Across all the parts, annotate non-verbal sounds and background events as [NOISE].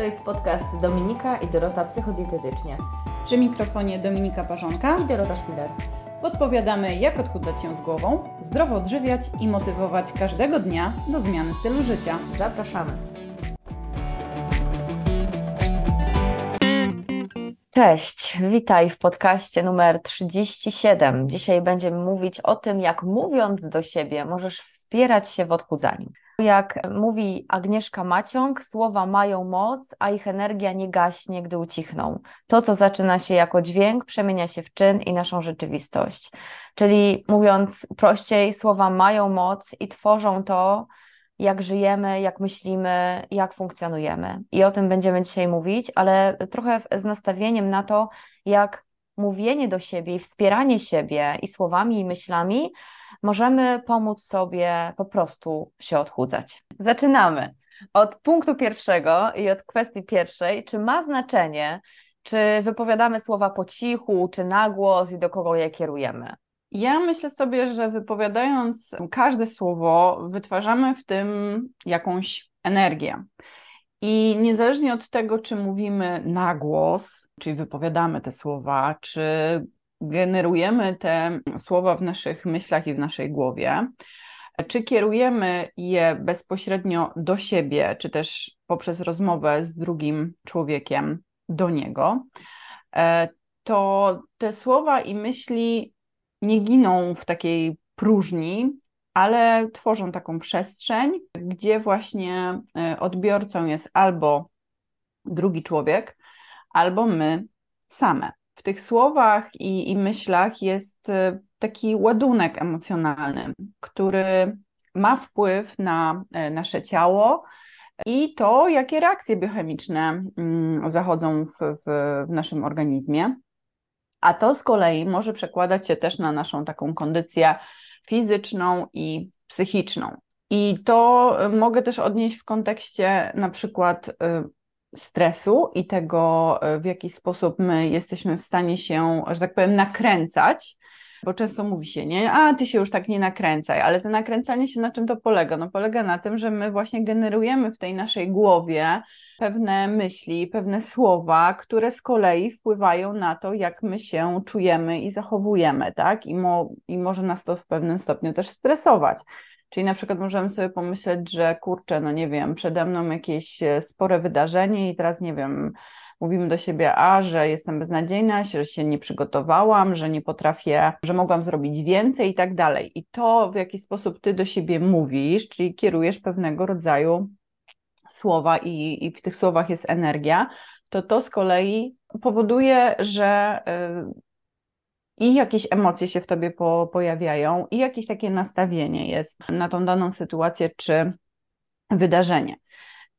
To jest podcast Dominika i Dorota Psychodietetycznie. Przy mikrofonie Dominika Parzonka i Dorota Szpiler. Podpowiadamy, jak odchudzać się z głową, zdrowo odżywiać i motywować każdego dnia do zmiany stylu życia. Zapraszamy. Cześć, witaj w podcaście numer 37. Dzisiaj będziemy mówić o tym, jak mówiąc do siebie możesz wspierać się w odchudzaniu. Jak mówi Agnieszka Maciąg, słowa mają moc, a ich energia nie gaśnie, gdy ucichną. To, co zaczyna się jako dźwięk, przemienia się w czyn i naszą rzeczywistość. Czyli mówiąc prościej, słowa mają moc i tworzą to, jak żyjemy, jak myślimy, jak funkcjonujemy. I o tym będziemy dzisiaj mówić, ale trochę z nastawieniem na to, jak mówienie do siebie i wspieranie siebie i słowami i myślami możemy pomóc sobie po prostu się odchudzać. Zaczynamy od punktu pierwszego i od kwestii pierwszej, czy ma znaczenie, czy wypowiadamy słowa po cichu, czy na głos i do kogo je kierujemy. Ja myślę sobie, że wypowiadając każde słowo, wytwarzamy w tym jakąś energię. I niezależnie od tego, czy mówimy na głos, czyli wypowiadamy te słowa, czy generujemy te słowa w naszych myślach i w naszej głowie, czy kierujemy je bezpośrednio do siebie, czy też poprzez rozmowę z drugim człowiekiem do niego, e, to te słowa i myśli nie giną w takiej próżni, ale tworzą taką przestrzeń, gdzie właśnie e, odbiorcą jest albo drugi człowiek, albo my same w tych słowach i, i myślach jest y, taki ładunek emocjonalny, który ma wpływ na e, nasze ciało i to, jakie reakcje biochemiczne mm, zachodzą w, w, naszym organizmie. A to z kolei może przekładać się też na naszą taką kondycję fizyczną i psychiczną. I to y, mogę też odnieść w kontekście na przykład stresu i tego, e, w jaki sposób my jesteśmy w stanie się, że tak powiem, nakręcać, bo często mówi się, nie, a ty się już tak nie nakręcaj, ale to nakręcanie się na czym to polega? No polega na tym, że my właśnie generujemy w tej naszej głowie pewne myśli, pewne słowa, które z kolei wpływają na to, jak my się czujemy i zachowujemy, tak? I, mo, i może nas to w pewnym stopniu też stresować. Czyli na przykład możemy sobie pomyśleć, że kurczę, no nie wiem, przede mną jakieś e, spore wydarzenie i teraz nie wiem, mówimy do siebie, a że jestem beznadziejna, że się nie przygotowałam, że nie potrafię, że mogłam zrobić więcej i tak dalej. I to, w jaki sposób ty do siebie mówisz, czyli kierujesz pewnego rodzaju słowa i, i w tych słowach jest energia, to to z kolei powoduje, że y, i jakieś emocje się w tobie po, pojawiają, i jakieś takie nastawienie jest na tą daną sytuację czy wydarzenie.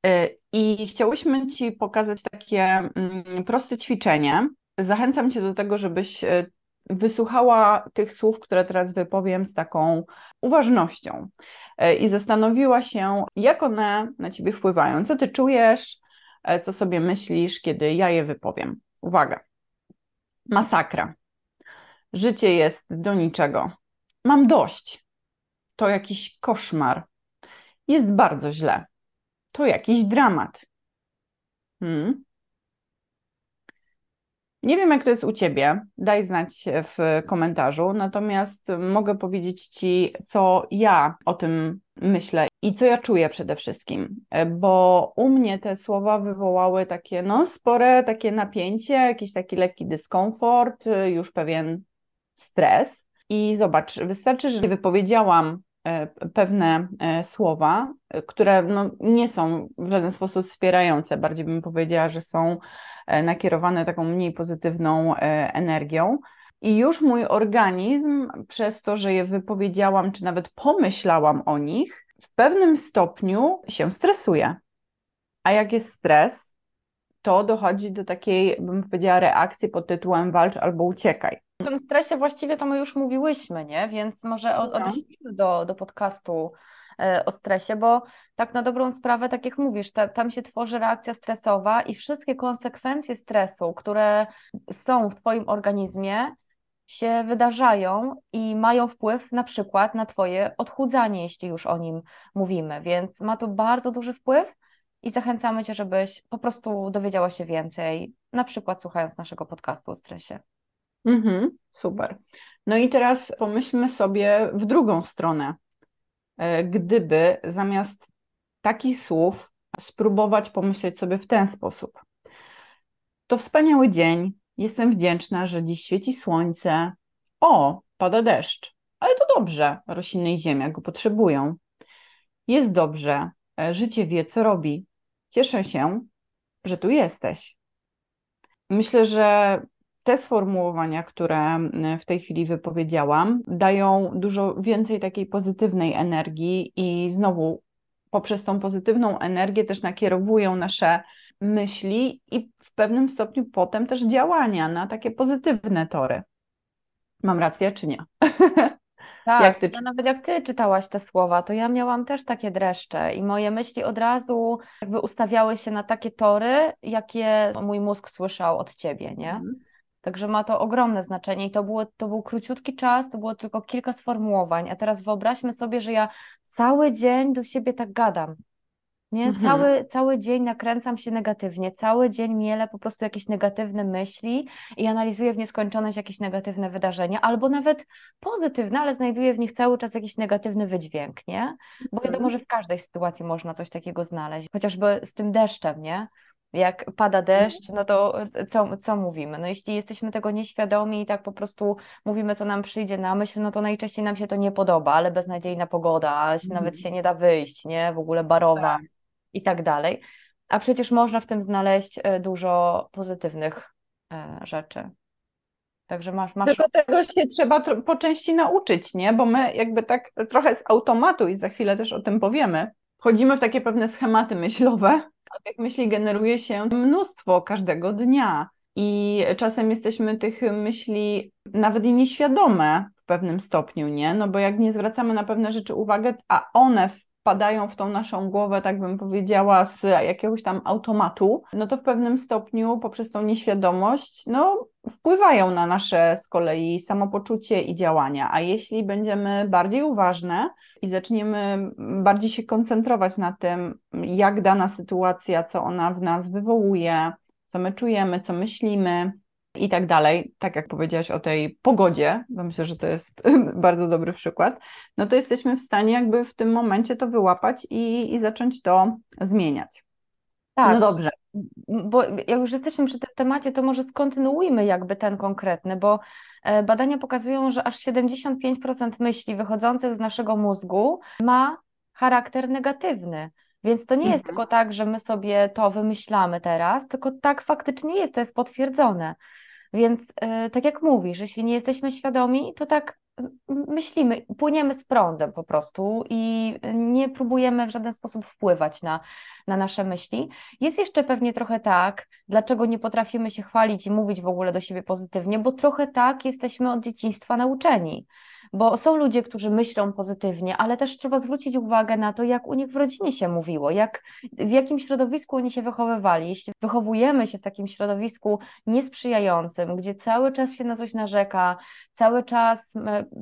Y, I chciałyśmy Ci pokazać takie mm, proste ćwiczenie. Zachęcam Cię do tego, żebyś y, wysłuchała tych słów, które teraz wypowiem z taką uważnością y, i zastanowiła się, jak one na Ciebie wpływają, co Ty czujesz, co sobie myślisz, kiedy ja je wypowiem. Uwaga. Masakra. Życie jest do niczego. Mam dość. To jakiś koszmar. Jest bardzo źle. To jakiś dramat. Hmm? Nie wiem, jak to jest u Ciebie, daj znać w komentarzu, natomiast mogę powiedzieć Ci, co ja o tym myślę i co ja czuję przede wszystkim, bo u mnie te słowa wywołały takie, no, spore takie napięcie, jakiś taki lekki dyskomfort, już pewien stres. I zobacz, wystarczy, że wypowiedziałam e, pewne e, słowa, które no, nie są w żaden sposób wspierające, bardziej bym powiedziała, że są e, nakierowane taką mniej pozytywną energią. I już mój organizm, przez to, że je wypowiedziałam, czy nawet pomyślałam o nich, w pewnym stopniu się stresuje. A jak jest stres, to dochodzi do takiej, bym powiedziała, reakcji pod tytułem walcz albo uciekaj. O tym stresie właściwie to my już mówiłyśmy, nie? Więc może od, no. odeślijmy do, do podcastu e, o stresie, bo tak na dobrą sprawę, tak jak mówisz, ta, tam się tworzy reakcja stresowa i wszystkie konsekwencje stresu, które są w Twoim organizmie, się wydarzają i mają wpływ na przykład na Twoje odchudzanie, jeśli już o nim mówimy. Więc ma to bardzo duży wpływ i zachęcamy Cię, żebyś po prostu dowiedziała się więcej, na przykład słuchając naszego podcastu o stresie. Mhm, super. No i teraz pomyślmy sobie w drugą stronę. E, gdyby zamiast takich słów spróbować pomyśleć sobie w ten sposób. To wspaniały dzień, jestem wdzięczna, że dziś świeci słońce. O, pada deszcz, ale to dobrze, rośliny i ziemia go potrzebują. Jest dobrze, e, życie wie, co robi. Cieszę się, że tu jesteś. Myślę, że te sformułowania, które w tej chwili wypowiedziałam, dają dużo więcej takiej pozytywnej energii i znowu poprzez tą pozytywną energię też nakierowują nasze myśli i w pewnym stopniu potem też działania na takie pozytywne tory. Mam rację, czy nie? [LAUGHS] Tak, jak ty... ja nawet jak ty czytałaś te słowa, to ja miałam też takie dreszcze i moje myśli od razu jakby ustawiały się na takie tory, jakie mój mózg słyszał od ciebie, nie? Mhm. Także ma to ogromne znaczenie i to, było, to był króciutki czas, to było tylko kilka sformułowań, a teraz wyobraźmy sobie, że ja cały dzień do siebie tak gadam. Nie? Mhm. Cały, cały dzień nakręcam się negatywnie, cały dzień mielę po prostu jakieś negatywne myśli i analizuję w nieskończoność jakieś negatywne wydarzenia, albo nawet pozytywne, ale znajduję w nich cały czas jakiś negatywny wydźwięk, nie? Bo mhm. wiadomo, że w każdej sytuacji można coś takiego znaleźć, chociażby z tym deszczem, nie? Jak pada mhm. deszcz, no to co, co mówimy? No jeśli jesteśmy tego nieświadomi i tak po prostu mówimy, co nam przyjdzie na myśl, no to najczęściej nam się to nie podoba, ale beznadziejna pogoda, ale się, nawet się nie da wyjść, nie? W ogóle barowa. Tak i tak dalej. A przecież można w tym znaleźć e, dużo pozytywnych e, rzeczy. Także masz, masz... Tylko tego się trzeba po części nauczyć, nie? Bo my jakby tak trochę z automatu i za chwilę też o tym powiemy, wchodzimy w takie pewne schematy myślowe, a tych myśli generuje się mnóstwo każdego dnia. I czasem jesteśmy tych myśli nawet i nieświadome w pewnym stopniu, nie? No bo jak nie zwracamy na pewne rzeczy uwagę, a one wpadają w tą naszą głowę, tak bym powiedziała, z jakiegoś tam automatu, no to w pewnym stopniu poprzez tą nieświadomość, no wpływają na nasze z kolei samopoczucie i działania. A jeśli będziemy bardziej uważne i zaczniemy bardziej się koncentrować na tym, jak dana sytuacja, co ona w nas wywołuje, co my czujemy, co myślimy, i tak dalej, tak jak powiedziałaś o tej pogodzie, to myślę, że to jest [LAUGHS] bardzo dobry przykład, no to jesteśmy w stanie jakby w tym momencie to wyłapać i, i zacząć to zmieniać. Tak. No dobrze. Bo jak już jesteśmy przy tym temacie, to może skontynuujmy jakby ten konkretny, bo e, badania pokazują, że aż 75% myśli wychodzących z naszego mózgu ma charakter negatywny. Więc to nie jest mhm. tylko tak, że my sobie to wymyślamy teraz, tylko tak faktycznie jest, to jest potwierdzone. Więc yy, tak jak mówisz, jeśli nie jesteśmy świadomi, to tak myślimy, płyniemy z prądem po prostu i nie próbujemy w żaden sposób wpływać na, na nasze myśli. Jest jeszcze pewnie trochę tak, dlaczego nie potrafimy się chwalić i mówić w ogóle do siebie pozytywnie, bo trochę tak jesteśmy od dzieciństwa nauczeni bo są ludzie, którzy myślą pozytywnie, ale też trzeba zwrócić uwagę na to, jak u nich w rodzinie się mówiło, jak, w jakim środowisku oni się wychowywali. Jeśli wychowujemy się w takim środowisku niesprzyjającym, gdzie cały czas się na coś narzeka, cały czas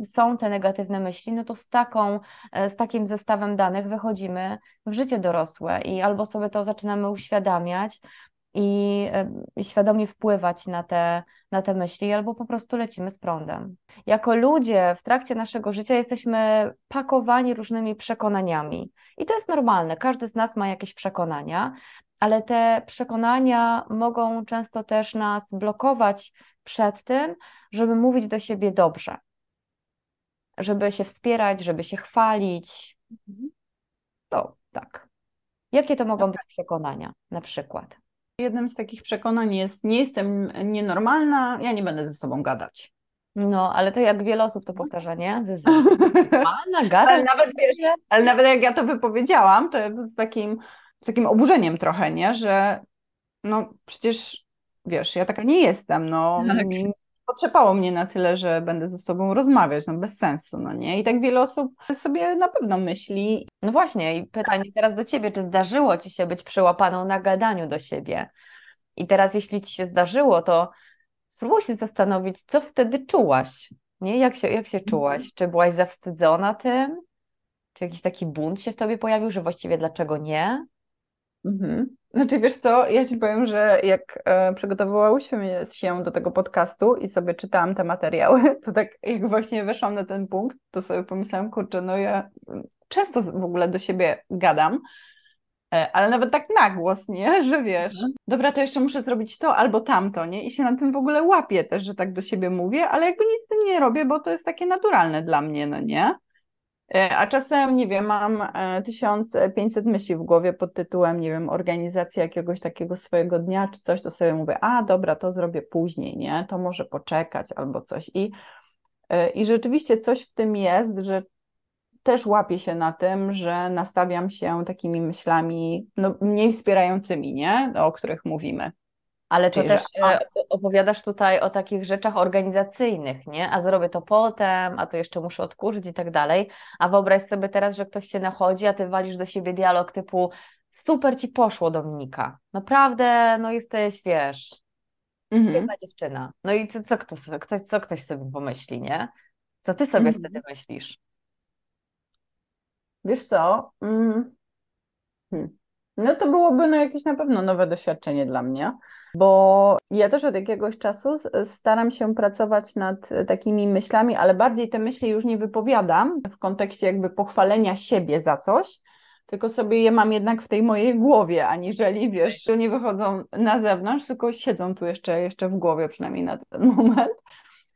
są te negatywne myśli, no to z, taką, e, z takim zestawem danych wychodzimy w życie dorosłe i albo sobie to zaczynamy uświadamiać, i świadomie wpływać na te, na te myśli, albo po prostu lecimy z prądem. Jako ludzie w trakcie naszego życia jesteśmy pakowani różnymi przekonaniami. I to jest normalne, każdy z nas ma jakieś przekonania, ale te przekonania mogą często też nas blokować przed tym, żeby mówić do siebie dobrze, żeby się wspierać, żeby się chwalić. To tak. Jakie to mogą być przekonania na przykład? Jednym z takich przekonań jest, nie jestem nienormalna, ja nie będę ze sobą gadać. No, ale to jak wiele osób to powtarza, nie? [LAUGHS] Normalna, gada. Ale nawet, wiesz, ale nawet jak ja to wypowiedziałam, to z takim, z takim oburzeniem trochę, nie? Że no przecież, wiesz, ja taka nie jestem, no. Tak. Potrzepało mnie na tyle, że będę ze sobą rozmawiać, no bez sensu, no nie? I tak wiele osób sobie na pewno myśli. No właśnie, i pytanie teraz do Ciebie, czy zdarzyło Ci się być przyłapaną na gadaniu do siebie? I teraz, jeśli Ci się zdarzyło, to spróbuj się zastanowić, co wtedy czułaś, nie? Jak się, jak się czułaś? Mhm. Czy byłaś zawstydzona tym? Czy jakiś taki bunt się w Tobie pojawił, że właściwie dlaczego nie? Mhm. Znaczy wiesz co, ja Ci powiem, że jak e, przygotowywałyśmy się do tego podcastu i sobie czytałam te materiały, [LAUGHS] to tak jak właśnie weszłam na ten punkt, to sobie pomyślałam, kurczę, no ja często w ogóle do siebie gadam, e, ale nawet tak na głos, nie? [LAUGHS] Że wiesz, Mhm. dobra, to jeszcze muszę zrobić to albo tamto, nie? I się na tym w ogóle łapię też, że tak do siebie mówię, ale jakby nic z tym nie robię, bo to jest takie naturalne dla mnie, no nie? E, A czasem, nie wiem, mam e, 1500 myśli w głowie pod tytułem, nie wiem, organizacja jakiegoś takiego swojego dnia czy coś, to sobie mówię, a dobra, to zrobię później, nie? To może poczekać albo coś. I, e, i rzeczywiście coś w tym jest, że też łapię się na tym, że nastawiam się takimi myślami no, mniej wspierającymi, nie? O których mówimy. Ale to Czyli, też że- a- opowiadasz tutaj o takich rzeczach organizacyjnych, nie? A zrobię to potem, a to jeszcze muszę odkurzyć i tak dalej. A wyobraź sobie teraz, że ktoś cię nachodzi, a ty walisz do siebie dialog typu super ci poszło, Dominika. Naprawdę, no jesteś, wiesz, Mhm. świetna dziewczyna. No i co, co, kto, sobie- kto, co ktoś sobie pomyśli, nie? Co ty sobie Mhm. wtedy myślisz? Wiesz co? Mm. Hmm. No to byłoby no jakieś na pewno nowe doświadczenie dla mnie, bo ja też od jakiegoś czasu staram się pracować nad takimi myślami, ale bardziej te myśli już nie wypowiadam w kontekście jakby pochwalenia siebie za coś, tylko sobie je mam jednak w tej mojej głowie, aniżeli wiesz, nie wychodzą na zewnątrz, tylko siedzą tu jeszcze, jeszcze w głowie, przynajmniej na ten [LAUGHS] moment.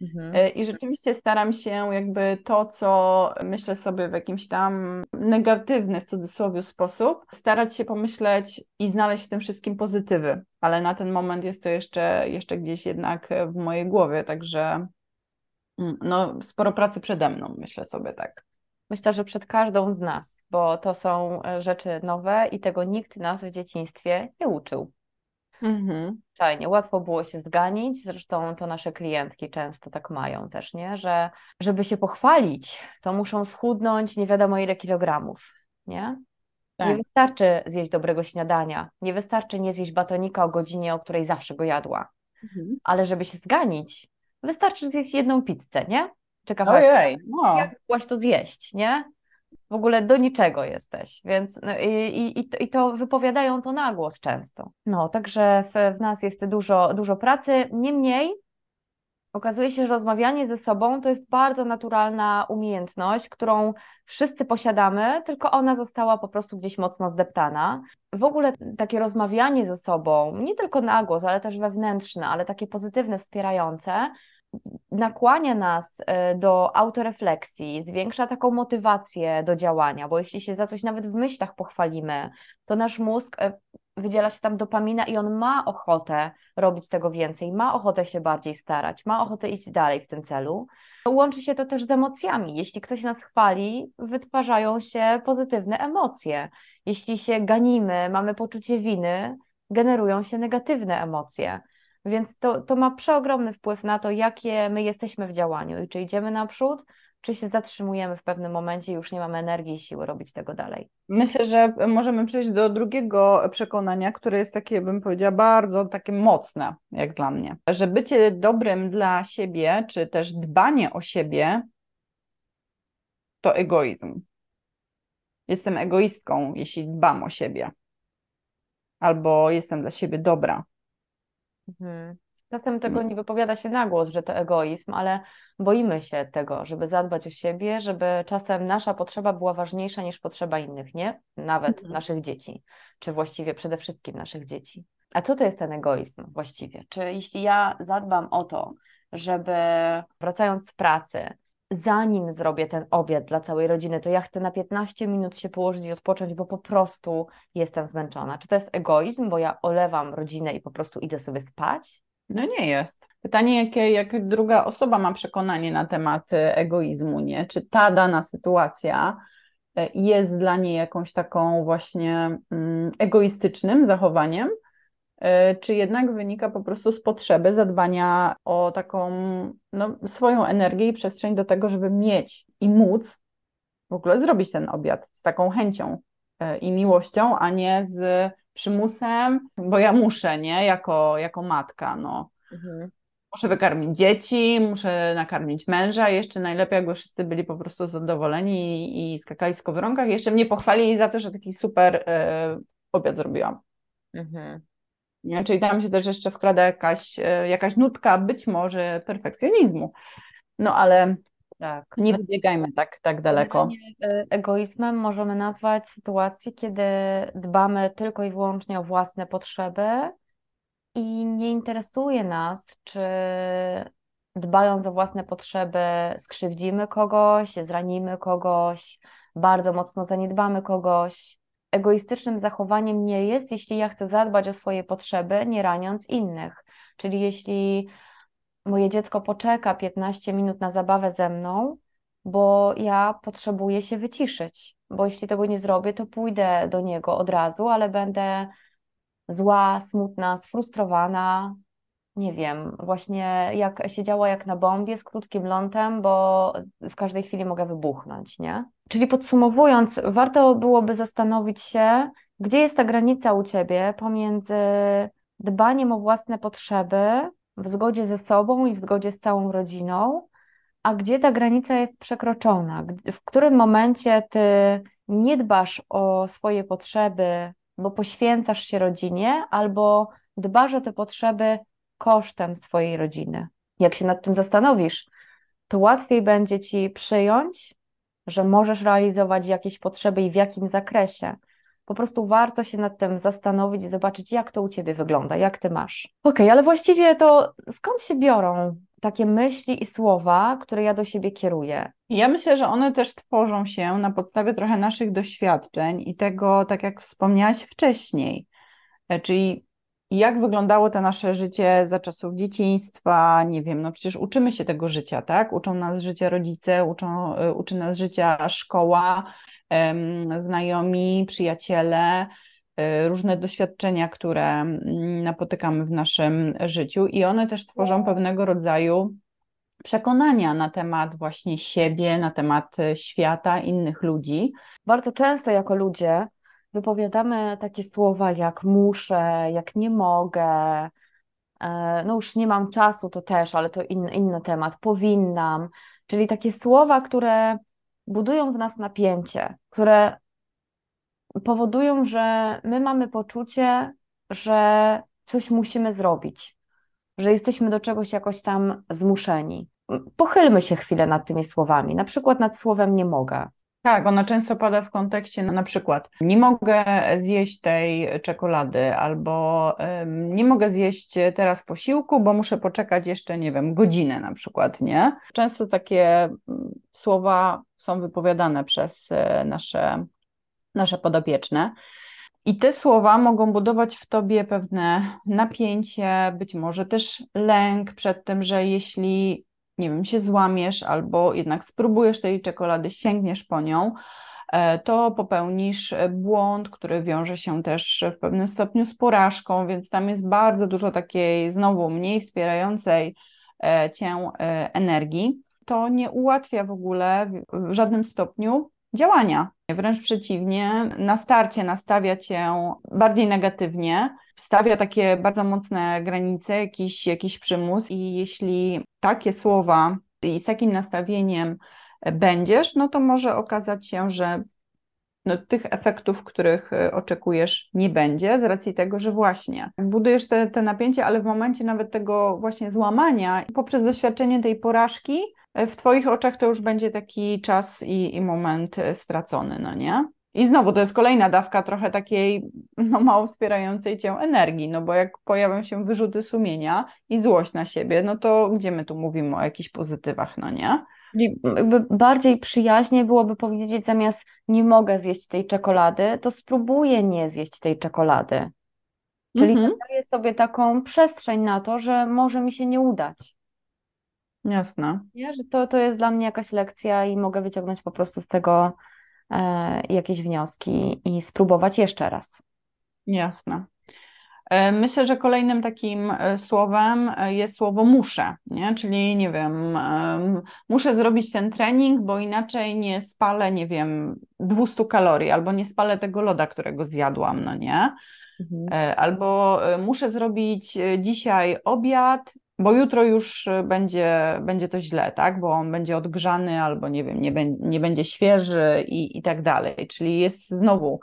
Mhm. E, I rzeczywiście staram się jakby to, co myślę sobie w jakimś tam negatywny w cudzysłowie sposób, starać się pomyśleć i znaleźć w tym wszystkim pozytywy, ale na ten moment jest to jeszcze, jeszcze gdzieś jednak w mojej głowie, także mm, no, sporo pracy przede mną, myślę sobie tak. Myślę, że przed każdą z nas, bo to są e, rzeczy nowe i tego nikt nas w dzieciństwie nie uczył. Mhm. Zwyczajnie, łatwo było się zganić, zresztą to nasze klientki często tak mają też, nie? Że żeby się pochwalić, to muszą schudnąć nie wiadomo ile kilogramów, nie? Nie Tak. wystarczy zjeść dobrego śniadania, nie wystarczy nie zjeść batonika o godzinie, o której zawsze go jadła, Mhm. ale żeby się zganić, wystarczy zjeść jedną pizzę, nie? Czy kawałek Ojej, no. jak to zjeść, nie? W ogóle do niczego jesteś, więc no, i, i, i to- wypowiadają to na głos często. No, także w, w nas jest dużo, dużo pracy. Niemniej okazuje się, że rozmawianie ze sobą to jest bardzo naturalna umiejętność, którą wszyscy posiadamy, tylko ona została po prostu gdzieś mocno zdeptana. W ogóle takie rozmawianie ze sobą, nie tylko na głos, ale też wewnętrzne, ale takie pozytywne, wspierające, nakłania nas e, do autorefleksji, zwiększa taką motywację do działania, bo jeśli się za coś nawet w myślach pochwalimy, to nasz mózg e, wydziela się tam dopamina i on ma ochotę robić tego więcej, ma ochotę się bardziej starać, ma ochotę iść dalej w tym celu. Łączy się to też z emocjami. Jeśli ktoś nas chwali, wytwarzają się pozytywne emocje. Jeśli się ganimy, mamy poczucie winy, generują się negatywne emocje. Więc to, to ma przeogromny wpływ na to, jakie my jesteśmy w działaniu i czy idziemy naprzód, czy się zatrzymujemy w pewnym momencie i już nie mamy energii i siły robić tego dalej. Myślę, że możemy przejść do drugiego przekonania, które jest takie, bym powiedziała, bardzo takie mocne, jak dla mnie. Że bycie dobrym dla siebie, czy też dbanie o siebie, to egoizm. Jestem egoistką, jeśli dbam o siebie. Albo jestem dla siebie dobra. Mhm. Czasem tego nie wypowiada się na głos, że to egoizm, ale boimy się tego, żeby zadbać o siebie, żeby czasem nasza potrzeba była ważniejsza niż potrzeba innych, nie? Nawet Mhm. naszych dzieci, czy właściwie przede wszystkim naszych dzieci. A co to jest ten egoizm właściwie? Czy jeśli ja zadbam o to, żeby wracając z pracy, zanim zrobię ten obiad dla całej rodziny, to ja chcę na 15 minut się położyć i odpocząć, bo po prostu jestem zmęczona. Czy to jest egoizm, bo ja olewam rodzinę i po prostu idę sobie spać? No nie jest. Pytanie, jakie, jak druga osoba ma przekonanie na temat e, egoizmu, nie? Czy ta dana sytuacja e, jest dla niej jakąś taką właśnie mm, egoistycznym zachowaniem, czy jednak wynika po prostu z potrzeby zadbania o taką no, swoją energię i przestrzeń do tego, żeby mieć i móc w ogóle zrobić ten obiad z taką chęcią e, i miłością, a nie z przymusem, bo ja muszę, nie? Jako, jako matka, no. Muszę wykarmić dzieci, muszę nakarmić męża, jeszcze najlepiej jakby wszyscy byli po prostu zadowoleni i, i skakali z. Jeszcze mnie pochwalili za to, że taki super e, obiad zrobiłam. Mhm. Czyli tam się też jeszcze wkrada jakaś, e, jakaś nutka być może perfekcjonizmu. No ale tak. nie wybiegajmy tak, tak daleko. E, egoizmem możemy nazwać sytuację, kiedy dbamy tylko i wyłącznie o własne potrzeby i nie interesuje nas, czy dbając o własne potrzeby skrzywdzimy kogoś, zranimy kogoś, bardzo mocno zaniedbamy kogoś egoistycznym zachowaniem nie jest, jeśli ja chcę zadbać o swoje potrzeby, nie raniąc innych. Czyli jeśli moje dziecko poczeka 15 minut na zabawę ze mną, bo ja potrzebuję się wyciszyć, bo jeśli tego nie zrobię, to pójdę do niego od razu, ale będę zła, smutna, sfrustrowana, nie wiem, właśnie jak siedziała jak na bombie z krótkim lądem, bo w każdej chwili mogę wybuchnąć, nie? Czyli podsumowując, warto byłoby zastanowić się, gdzie jest ta granica u ciebie pomiędzy dbaniem o własne potrzeby w zgodzie ze sobą i w zgodzie z całą rodziną, a gdzie ta granica jest przekroczona, w którym momencie ty nie dbasz o swoje potrzeby, bo poświęcasz się rodzinie, albo dbasz o te potrzeby kosztem swojej rodziny. Jak się nad tym zastanowisz, to łatwiej będzie ci przyjąć, że możesz realizować jakieś potrzeby i w jakim zakresie. Po prostu warto się nad tym zastanowić i zobaczyć, jak to u ciebie wygląda, jak ty masz. Okej, okay, ale właściwie to skąd się biorą takie myśli i słowa, które ja do siebie kieruję? Ja myślę, że one też tworzą się na podstawie trochę naszych doświadczeń i tego, tak jak wspomniałaś wcześniej, e, czyli jak wyglądało to nasze życie za czasów dzieciństwa, nie wiem, no przecież uczymy się tego życia, tak? Uczą nas życia rodzice, uczą, y, uczy nas życia szkoła, znajomi, przyjaciele, y, różne doświadczenia, które mm, napotykamy w naszym życiu i one też tworzą pewnego rodzaju przekonania na temat właśnie siebie, na temat y, świata, innych ludzi. Bardzo często jako ludzie wypowiadamy takie słowa jak muszę, jak nie mogę, e, no już nie mam czasu, to też, ale to inny, inny temat, powinnam, czyli takie słowa, które budują w nas napięcie, które powodują, że my mamy poczucie, że coś musimy zrobić, że jesteśmy do czegoś jakoś tam zmuszeni. Pochylmy się chwilę nad tymi słowami, na przykład nad słowem nie mogę. Tak, ona często pada w kontekście na przykład nie mogę zjeść tej czekolady albo nie mogę zjeść teraz posiłku, bo muszę poczekać jeszcze, nie wiem, godzinę na przykład, nie? Często takie mm, słowa są wypowiadane przez e, nasze, nasze podopieczne. I te słowa mogą budować w tobie pewne napięcie, być może też lęk przed tym, że jeśli nie wiem, się złamiesz albo jednak spróbujesz tej czekolady, sięgniesz po nią, e, to popełnisz e, błąd, który wiąże się też w pewnym stopniu z porażką, więc tam jest bardzo dużo takiej znowu mniej wspierającej e, cię energii. To nie ułatwia w ogóle w żadnym stopniu działania. Wręcz przeciwnie, na starcie nastawia cię bardziej negatywnie, stawia takie bardzo mocne granice, jakiś, jakiś przymus, i jeśli takie słowa i z takim nastawieniem będziesz, no to może okazać się, że no, tych efektów, których e, oczekujesz, nie będzie, z racji tego, że właśnie budujesz te, te napięcie, ale w momencie nawet tego właśnie złamania, poprzez doświadczenie tej porażki, w Twoich oczach to już będzie taki czas i, i moment e, stracony, no nie? I znowu to jest kolejna dawka trochę takiej [LAUGHS] no, mało wspierającej cię energii, no bo jak pojawią się wyrzuty sumienia i złość na siebie, no to gdzie my tu mówimy o jakichś pozytywach, no nie? Jakby bardziej przyjaźnie byłoby powiedzieć zamiast nie mogę zjeść tej czekolady, to spróbuję nie zjeść tej czekolady. Czyli mhm. daję sobie taką przestrzeń na to, że może mi się nie udać. Jasne. Nie? Że to, to jest dla mnie jakaś lekcja i mogę wyciągnąć po prostu z tego E, jakieś wnioski i spróbować jeszcze raz. Jasne. E, myślę, że kolejnym takim e, słowem jest słowo muszę, nie? czyli nie wiem, muszę zrobić ten trening, bo inaczej nie spalę, nie wiem, 200 kalorii albo nie spalę tego loda, którego zjadłam, no nie? Mhm. Albo muszę zrobić dzisiaj obiad, bo jutro już y, będzie, będzie to źle, tak? Bo on będzie odgrzany albo nie wiem, nie, be, nie będzie świeży i, i tak dalej. Czyli jest znowu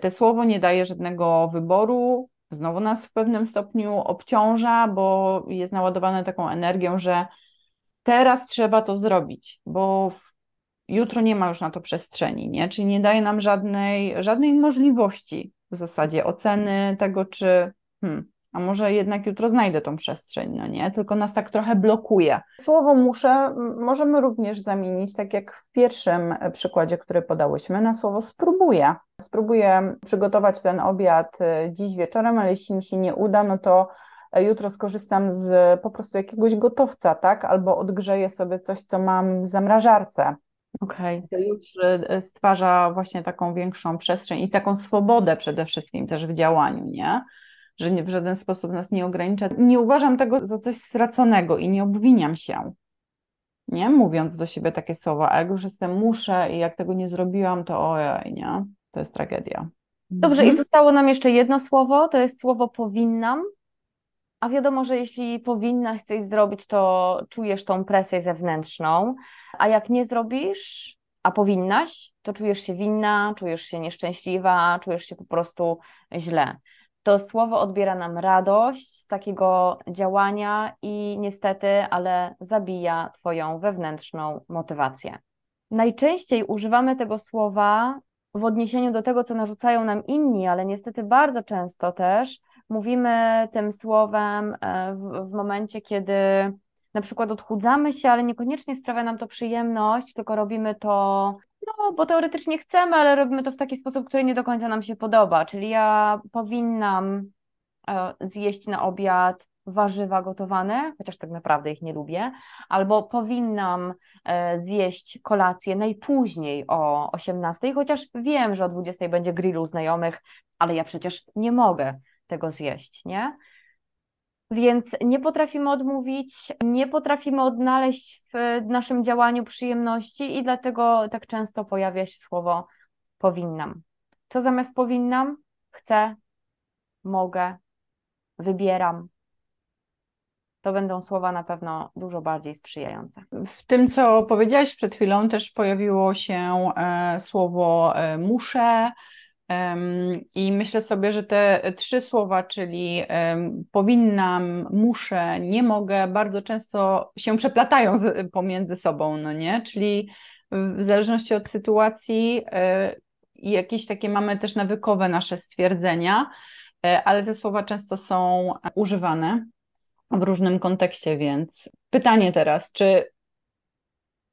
te słowo nie daje żadnego wyboru, znowu nas w pewnym stopniu obciąża, bo jest naładowane taką energią, że teraz trzeba to zrobić, bo jutro nie ma już na to przestrzeni, nie? Czyli nie daje nam żadnej, żadnej możliwości w zasadzie oceny tego, czy hmm, a może jednak jutro znajdę tą przestrzeń, no nie? Tylko nas tak trochę blokuje. Słowo muszę możemy również zamienić, tak jak w pierwszym przykładzie, który podałyśmy, na słowo spróbuję. Spróbuję przygotować ten obiad y, dziś wieczorem, ale jeśli mi się nie uda, no to jutro skorzystam z po prostu jakiegoś gotowca, tak? Albo odgrzeję sobie coś, co mam w zamrażarce. Okej. To już stwarza właśnie taką większą przestrzeń i taką swobodę przede wszystkim też w działaniu, nie? Że nie, w żaden sposób nas nie ogranicza. Nie uważam tego za coś straconego i nie obwiniam się, nie? Mówiąc do siebie takie słowa, a jak już jestem muszę i jak tego nie zrobiłam, to ojej, nie? To jest tragedia. Dobrze, Mhm. i zostało nam jeszcze jedno słowo, to jest słowo powinnam. A wiadomo, że jeśli powinnaś coś zrobić, to czujesz tą presję zewnętrzną, a jak nie zrobisz, a powinnaś, to czujesz się winna, czujesz się nieszczęśliwa, czujesz się po prostu źle. To słowo odbiera nam radość z takiego działania i niestety, ale zabija Twoją wewnętrzną motywację. Najczęściej używamy tego słowa w odniesieniu do tego, co narzucają nam inni, ale niestety bardzo często też mówimy tym słowem e, w, w momencie, kiedy na przykład odchudzamy się, ale niekoniecznie sprawia nam to przyjemność, tylko robimy to, no bo teoretycznie chcemy, ale robimy to w taki sposób, który nie do końca nam się podoba. Czyli ja powinnam e, zjeść na obiad warzywa gotowane, chociaż tak naprawdę ich nie lubię, albo powinnam e, zjeść kolację najpóźniej o 18, chociaż wiem, że o 20 będzie grillu znajomych, ale ja przecież nie mogę tego zjeść, nie? Więc nie potrafimy odmówić, nie potrafimy odnaleźć w naszym działaniu przyjemności i dlatego tak często pojawia się słowo powinnam. Co zamiast powinnam? Chcę, mogę, wybieram. To będą słowa na pewno dużo bardziej sprzyjające. W tym, co powiedziałaś przed chwilą, też pojawiło się e, słowo e, muszę. I myślę sobie, że te trzy słowa, czyli powinnam, muszę, nie mogę, bardzo często się przeplatają z, pomiędzy sobą, no nie? Czyli w zależności od sytuacji e, jakieś takie mamy też nawykowe nasze stwierdzenia, e, ale te słowa często są używane w różnym kontekście, więc pytanie teraz, czy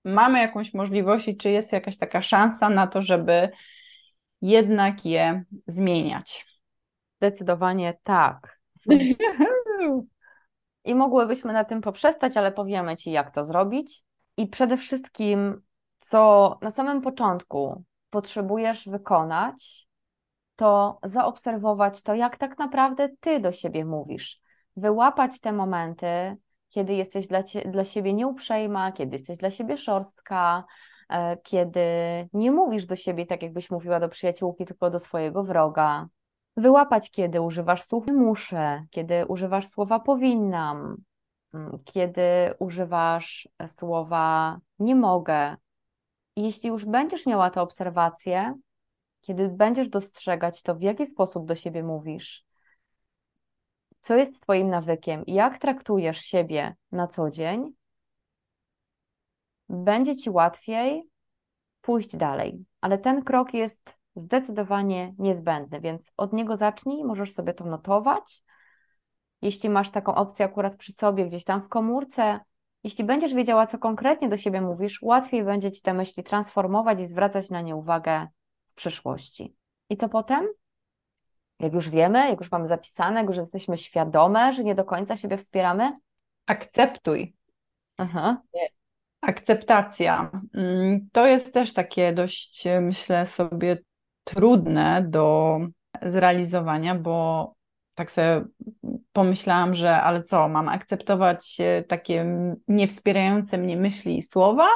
mamy jakąś możliwość i czy jest jakaś taka szansa na to, żeby jednak je zmieniać? Zdecydowanie tak. [LAUGHS] I mogłybyśmy na tym poprzestać, ale powiemy Ci, jak to zrobić. I przede wszystkim, co na samym początku potrzebujesz wykonać, to zaobserwować to, jak tak naprawdę Ty do siebie mówisz. Wyłapać te momenty, kiedy jesteś dla, cie, dla siebie nieuprzejma, kiedy jesteś dla siebie szorstka, kiedy nie mówisz do siebie tak, jakbyś mówiła do przyjaciółki, tylko do swojego wroga. Wyłapać, kiedy używasz słów muszę, kiedy używasz słowa powinnam, mm, kiedy używasz słowa nie mogę. Jeśli już będziesz miała tę obserwację, kiedy będziesz dostrzegać to, w jaki sposób do siebie mówisz, co jest Twoim nawykiem jak traktujesz siebie na co dzień, będzie Ci łatwiej pójść dalej. Ale ten krok jest zdecydowanie niezbędny, więc od niego zacznij, możesz sobie to notować. Jeśli masz taką opcję akurat przy sobie, gdzieś tam w komórce, jeśli będziesz wiedziała, co konkretnie do siebie mówisz, łatwiej będzie Ci te myśli transformować i zwracać na nie uwagę w przyszłości. I co potem? Jak już wiemy, jak już mamy zapisane, jak już jesteśmy świadome, że nie do końca siebie wspieramy, Akceptuj. Aha. Akceptacja. Mm, To jest też takie dość, myślę sobie, trudne do zrealizowania, bo tak sobie pomyślałam, że ale co, mam akceptować e, takie niewspierające mnie myśli i słowa?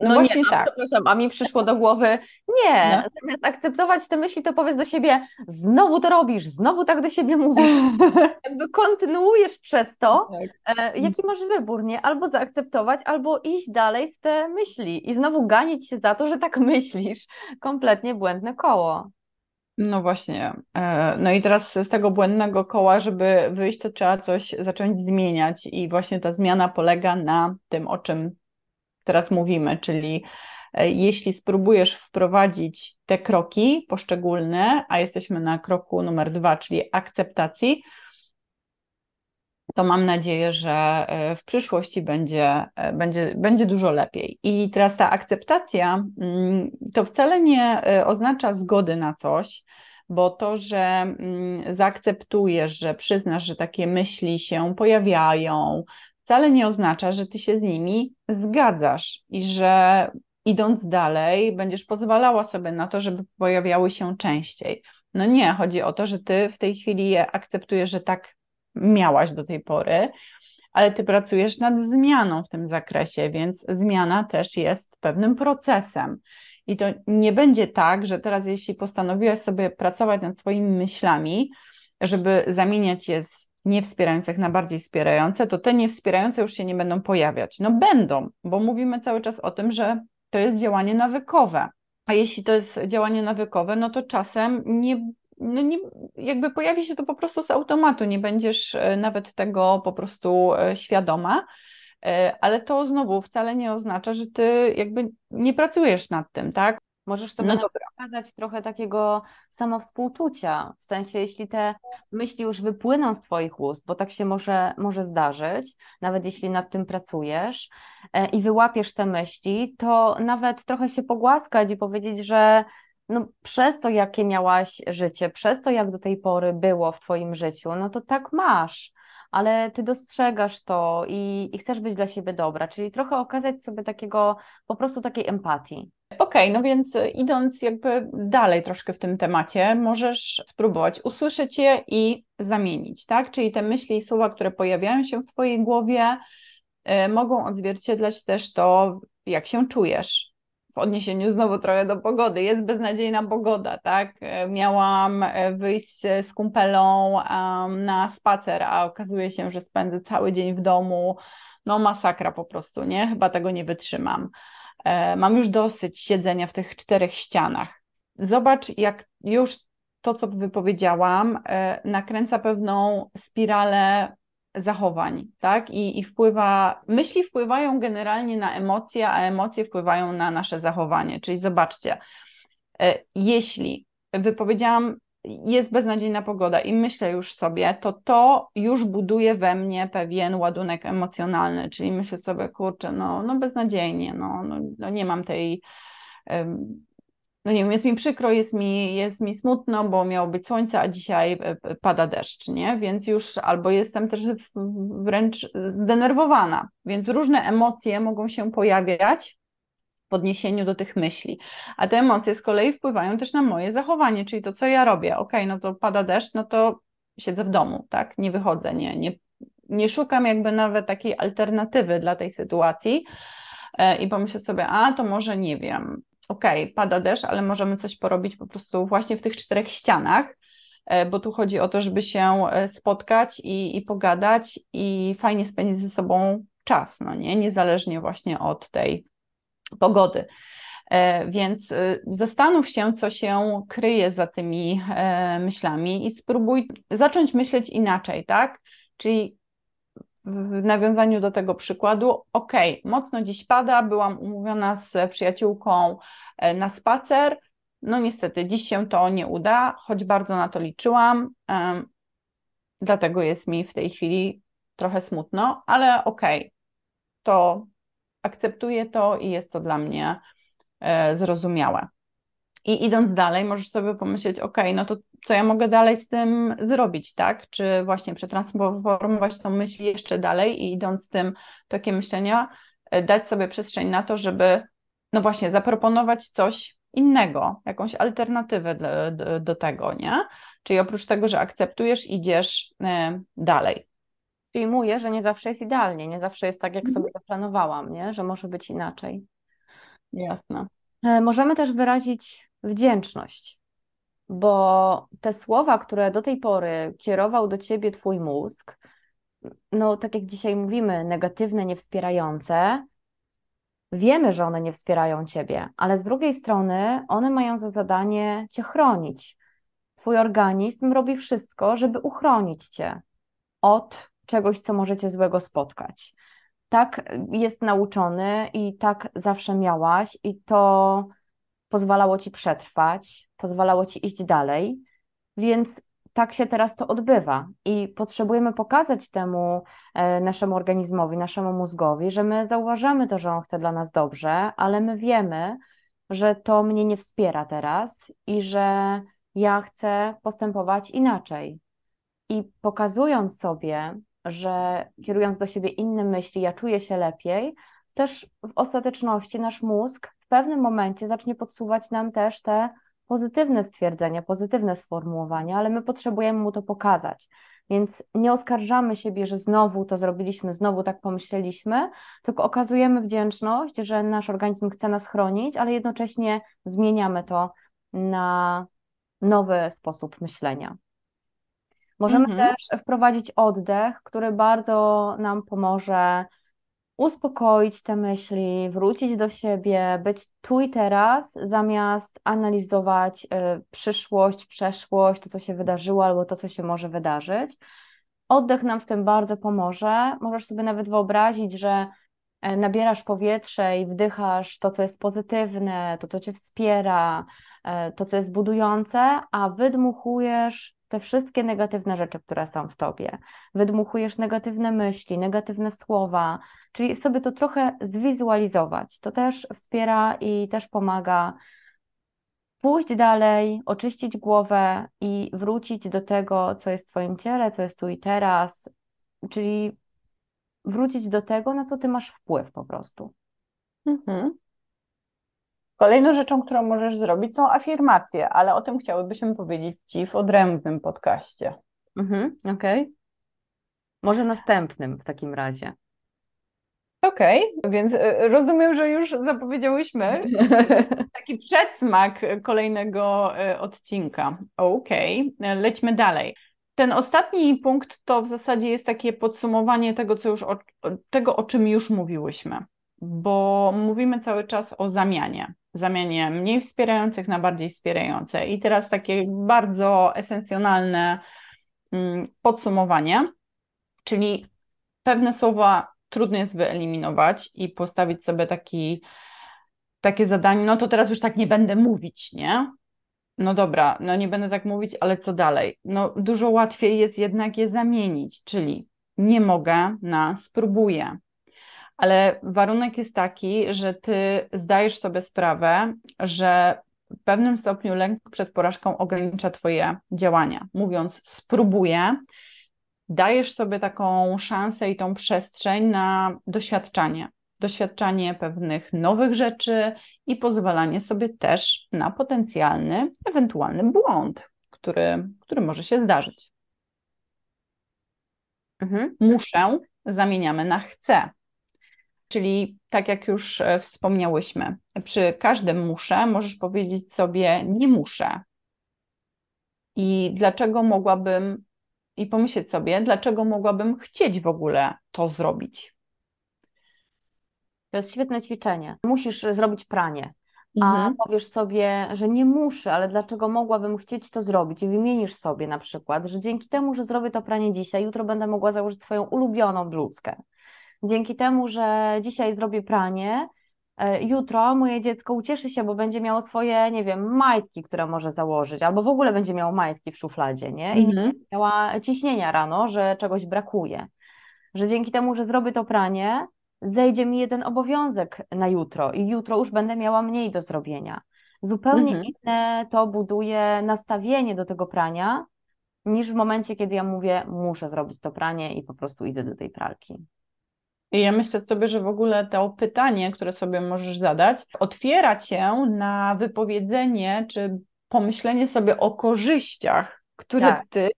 No, właśnie a, tak. Przepraszam, a mi przyszło do głowy, nie, No. zamiast akceptować te myśli, to powiedz do siebie, znowu to robisz, znowu tak do siebie mówisz, [LAUGHS] jakby kontynuujesz przez to, Tak. e, jaki masz wybór, nie? Albo zaakceptować, albo iść dalej w te myśli i znowu ganić się za to, że tak [LAUGHS] myślisz. Kompletnie błędne koło. No właśnie. E, no i teraz z tego błędnego koła, żeby wyjść, to trzeba coś zacząć zmieniać, i właśnie ta zmiana polega na tym, o czym teraz mówimy, czyli e, jeśli spróbujesz wprowadzić te kroki poszczególne, a jesteśmy na kroku numer dwa, czyli akceptacji, to mam nadzieję, że e, w przyszłości będzie, e, będzie, będzie dużo lepiej. I teraz ta akceptacja mm, to wcale nie oznacza zgody na coś, bo to, że mm, zaakceptujesz, że przyznasz, że takie myśli się pojawiają, wcale nie oznacza, że ty się z nimi zgadzasz i że idąc dalej, będziesz pozwalała sobie na to, żeby pojawiały się częściej. No nie, chodzi o to, że ty w tej chwili je akceptujesz, że tak miałaś do tej pory, ale ty pracujesz nad zmianą w tym zakresie, więc zmiana też jest pewnym procesem. I to nie będzie tak, że teraz, jeśli postanowiłaś sobie pracować nad swoimi myślami, żeby zamieniać je z niewspierających na bardziej wspierające, to te niewspierające już się nie będą pojawiać. No będą, bo mówimy cały czas o tym, że to jest działanie nawykowe. A jeśli to jest działanie nawykowe, no to czasem nie, no nie, jakby pojawi się to po prostu z automatu, nie będziesz e, nawet tego po prostu e, świadoma, e, ale to znowu wcale nie oznacza, że ty jakby nie pracujesz nad tym, tak? Możesz sobie no pokazać trochę takiego samowspółczucia, w sensie jeśli te myśli już wypłyną z Twoich ust, bo tak się może, może zdarzyć, nawet jeśli nad tym pracujesz e, i wyłapiesz te myśli, to nawet trochę się pogłaskać i powiedzieć, że no, przez to, jakie miałaś życie, przez to, jak do tej pory było w Twoim życiu, no to tak masz ale ty dostrzegasz to i, i, chcesz być dla siebie dobra, czyli trochę okazać sobie takiego, po prostu takiej empatii. Okej, okay, no więc idąc jakby dalej troszkę w tym temacie, możesz spróbować usłyszeć je i zamienić, tak? Czyli te myśli i słowa, które pojawiają się w Twojej głowie, y, mogą odzwierciedlać też to, jak się czujesz. W odniesieniu znowu trochę do pogody. Jest beznadziejna pogoda, tak? Y, miałam y, wyjść z kumpelą um, na spacer, a okazuje się, że spędzę cały dzień w domu. No masakra po prostu, nie? Chyba tego nie wytrzymam. E, mam już dosyć siedzenia w tych czterech ścianach. Zobacz, jak już to, co wypowiedziałam, e, nakręca pewną spiralę zachowań, tak? I, I wpływa, myśli wpływają generalnie na emocje, a emocje wpływają na nasze zachowanie. Czyli zobaczcie, e, jeśli wypowiedziałam jest beznadziejna pogoda i myślę już sobie, to to już buduje we mnie pewien ładunek emocjonalny, czyli myślę sobie, kurczę, no, no beznadziejnie, no, no, no nie mam tej, no nie wiem, jest mi przykro, jest mi, jest mi smutno, bo miało być słońce, a dzisiaj e, pada deszcz, nie? Więc już albo jestem też wręcz zdenerwowana, więc różne emocje mogą się pojawiać w odniesieniu do tych myśli. A te emocje z kolei wpływają też na moje zachowanie, czyli to, co ja robię. Ok, no to pada deszcz, no to siedzę w domu, tak? Nie wychodzę, nie, nie, nie szukam jakby nawet takiej alternatywy dla tej sytuacji e, i pomyślę sobie, a to może nie wiem, ok, pada deszcz, ale możemy coś porobić po prostu właśnie w tych czterech ścianach, e, bo tu chodzi o to, żeby się e, spotkać i, i pogadać i fajnie spędzić ze sobą czas, no nie, niezależnie właśnie od tej pogody. E, więc e, zastanów się, co się kryje za tymi e, myślami i spróbuj zacząć myśleć inaczej, tak? Czyli w nawiązaniu do tego przykładu, ok, mocno dziś pada, byłam umówiona z przyjaciółką na spacer, no niestety dziś się to nie uda, choć bardzo na to liczyłam, dlatego jest mi w tej chwili trochę smutno, ale ok, to akceptuję to i jest to dla mnie e, zrozumiałe. I idąc dalej, możesz sobie pomyśleć, ok, no to co ja mogę dalej z tym zrobić, tak? Czy właśnie przetransformować tą myśl jeszcze dalej i idąc tym tokiem myślenia, e, dać sobie przestrzeń na to, żeby, no właśnie, zaproponować coś innego, jakąś alternatywę do, do, do tego, nie? Czyli oprócz tego, że akceptujesz, idziesz e, dalej przyjmuję, że nie zawsze jest idealnie, nie zawsze jest tak, jak mhm. sobie zaplanowałam, nie? że może być inaczej. Jasne. E, możemy też wyrazić wdzięczność, bo te słowa, które do tej pory kierował do ciebie twój mózg, no tak jak dzisiaj mówimy, negatywne, niewspierające, wiemy, że one nie wspierają ciebie, ale z drugiej strony one mają za zadanie cię chronić. Twój organizm robi wszystko, żeby uchronić Cię od czegoś, co możecie złego spotkać. Tak jest nauczony i tak zawsze miałaś, i to pozwalało Ci przetrwać, pozwalało Ci iść dalej, więc tak się teraz to odbywa i potrzebujemy pokazać temu e, naszemu organizmowi, naszemu mózgowi, że my zauważamy to, że on chce dla nas dobrze, ale my wiemy, że to mnie nie wspiera teraz i że ja chcę postępować inaczej. I pokazując sobie, że kierując do siebie inne myśli, ja czuję się lepiej, też w ostateczności nasz mózg w pewnym momencie zacznie podsuwać nam też te pozytywne stwierdzenia, pozytywne sformułowania, ale my potrzebujemy mu to pokazać. Więc nie oskarżamy siebie, że znowu to zrobiliśmy, znowu tak pomyśleliśmy, tylko okazujemy wdzięczność, że nasz organizm chce nas chronić, ale jednocześnie zmieniamy to na nowy sposób myślenia. Możemy Mhm. też wprowadzić oddech, który bardzo nam pomoże uspokoić te myśli, wrócić do siebie, być tu i teraz, zamiast analizować y, przyszłość, przeszłość, to co się wydarzyło albo to, co się może wydarzyć. Oddech nam w tym bardzo pomoże. Możesz sobie nawet wyobrazić, że e, nabierasz powietrze i wdychasz to, co jest pozytywne, to, co cię wspiera, e, to, co jest budujące, a wydmuchujesz te wszystkie negatywne rzeczy, które są w tobie. Wydmuchujesz negatywne myśli, negatywne słowa, czyli sobie to trochę zwizualizować. To też wspiera i też pomaga pójść dalej, oczyścić głowę i wrócić do tego, co jest w Twoim ciele, co jest tu i teraz, czyli wrócić do tego, na co Ty masz wpływ po prostu. Mhm. Kolejną rzeczą, którą możesz zrobić, są afirmacje, ale o tym chciałybyśmy powiedzieć Ci w odrębnym podcaście. Mhm, okej. Może następnym w takim razie. Okej, więc e, rozumiem, że już zapowiedziałyśmy [LAUGHS] taki przedsmak kolejnego e, odcinka. Okej, e, lećmy dalej. Ten ostatni punkt to w zasadzie jest takie podsumowanie tego, co już o, tego, o czym już mówiłyśmy, bo mówimy cały czas o zamianie. Zamianie mniej wspierających na bardziej wspierające. I teraz takie bardzo esencjonalne mm, podsumowanie, czyli pewne słowa trudno jest wyeliminować i postawić sobie taki, takie zadanie, no to teraz już tak nie będę mówić, nie? No dobra, no nie będę tak mówić, ale co dalej? No dużo łatwiej jest jednak je zamienić, czyli nie mogę na spróbuję. Ale warunek jest taki, że ty zdajesz sobie sprawę, że w pewnym stopniu lęk przed porażką ogranicza twoje działania. Mówiąc spróbuję, dajesz sobie taką szansę i tą przestrzeń na doświadczanie. Doświadczanie pewnych nowych rzeczy i pozwalanie sobie też na potencjalny, ewentualny błąd, który, który może się zdarzyć. Mhm. Muszę zamieniamy na chcę. Czyli tak jak już e, wspomniałyśmy, przy każdym muszę możesz powiedzieć sobie nie muszę. I dlaczego mogłabym i pomyśleć sobie, dlaczego mogłabym chcieć w ogóle to zrobić. To jest świetne ćwiczenie. Musisz zrobić pranie, a Mhm. powiesz sobie, że nie muszę, ale dlaczego mogłabym chcieć to zrobić? I wymienisz sobie na przykład, że dzięki temu, że zrobię to pranie dzisiaj, jutro będę mogła założyć swoją ulubioną bluzkę. Dzięki temu, że dzisiaj zrobię pranie, e, jutro moje dziecko ucieszy się, bo będzie miało swoje, nie wiem, majtki, które może założyć, albo w ogóle będzie miało majtki w szufladzie, nie? I nie Mhm. będzie miała ciśnienia rano, że czegoś brakuje. Że dzięki temu, że zrobię to pranie, zejdzie mi jeden obowiązek na jutro i jutro już będę miała mniej do zrobienia. Zupełnie Mhm. inne to buduje nastawienie do tego prania, niż w momencie, kiedy ja mówię, muszę zrobić to pranie i po prostu idę do tej pralki. I ja myślę sobie, że w ogóle to pytanie, które sobie możesz zadać, otwiera cię na wypowiedzenie czy pomyślenie sobie o korzyściach, które Tak. ty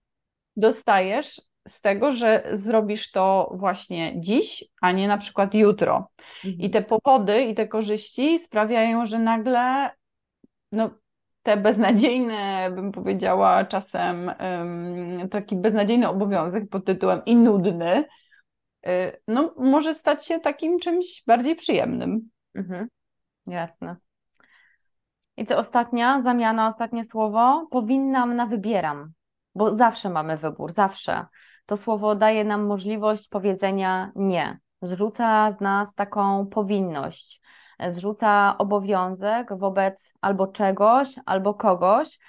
dostajesz z tego, że zrobisz to właśnie dziś, a nie na przykład jutro. I te powody i te korzyści sprawiają, że nagle no, te beznadziejne, bym powiedziała czasem, taki beznadziejny obowiązek pod tytułem i nudny, no, może stać się takim czymś bardziej przyjemnym. Mhm. Jasne. I co ostatnia zamiana, ostatnie słowo? Powinnam na wybieram, bo zawsze mamy wybór, zawsze. To słowo daje nam możliwość powiedzenia nie. Zrzuca z nas taką powinność, zrzuca obowiązek wobec albo czegoś, albo kogoś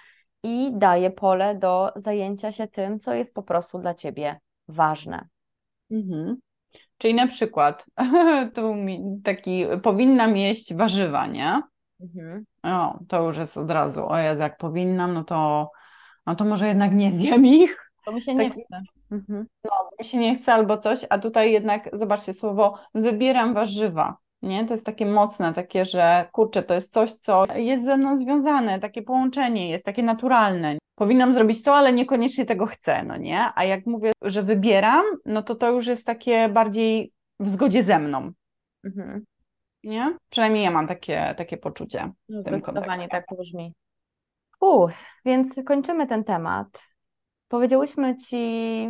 i daje pole do zajęcia się tym, co jest po prostu dla ciebie ważne. Mhm. Czyli na przykład, [LAUGHS] tu taki, powinnam jeść warzywa, nie? Mhm. O, to już jest od razu, o Jezu, jak powinnam, no to, no to może jednak nie zjem ich, To mi się nie Tak. chce. Mhm. mi się nie chce albo coś, a tutaj jednak, zobaczcie słowo, wybieram warzywa, nie? To jest takie mocne, takie, że kurczę, to jest coś, co jest ze mną związane, takie połączenie jest, takie naturalne. Powinnam zrobić to, ale niekoniecznie tego chcę, no nie? A jak mówię, że wybieram, no to to już jest takie bardziej w zgodzie ze mną, Mhm. nie? Przynajmniej ja mam takie, takie poczucie. No, w tym Zdecydowanie tak brzmi. U, więc kończymy ten temat. Powiedziałyśmy Ci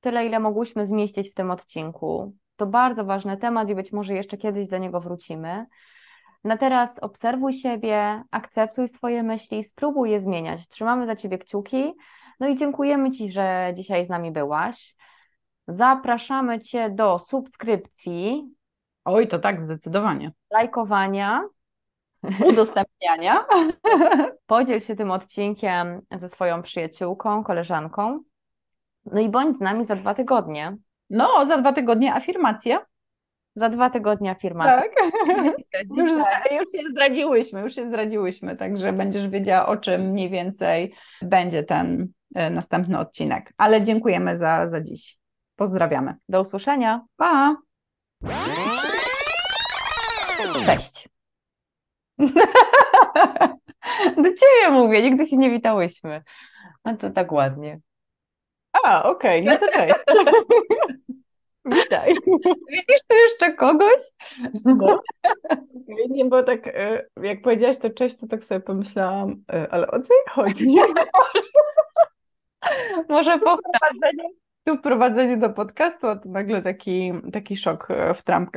tyle, ile mogłyśmy zmieścić w tym odcinku. To bardzo ważny temat i być może jeszcze kiedyś do niego wrócimy. Na teraz obserwuj siebie, akceptuj swoje myśli, spróbuj je zmieniać. Trzymamy za Ciebie kciuki. No i dziękujemy Ci, że dzisiaj z nami byłaś. Zapraszamy Cię do subskrypcji, Oj, to tak, zdecydowanie. lajkowania. [LAUGHS] Udostępniania. [LAUGHS] Podziel się tym odcinkiem ze swoją przyjaciółką, koleżanką. No i bądź z nami za dwa tygodnie. No, za dwa tygodnie afirmacje. Za dwa tygodnie afirmacja. Tak. [LAUGHS] Już, już się zdradziłyśmy, już się zdradziłyśmy, także będziesz wiedziała, o czym mniej więcej będzie ten e, następny odcinek. Ale dziękujemy za, za dziś. Pozdrawiamy. Do usłyszenia. Pa! Cześć. [LAUGHS] Do ciebie mówię, nigdy się nie witałyśmy. A to tak ładnie. A, okej, no to cześć. [LAUGHS] Witaj. [LAUGHS] Widzisz tu jeszcze kogoś? No. Nie, bo tak e, jak powiedziałaś to cześć, to tak sobie pomyślałam, e, ale o co jej chodzi? [LAUGHS] Może po Tu wprowadzenie do podcastu, a tu nagle taki, taki szok e, w trampkach.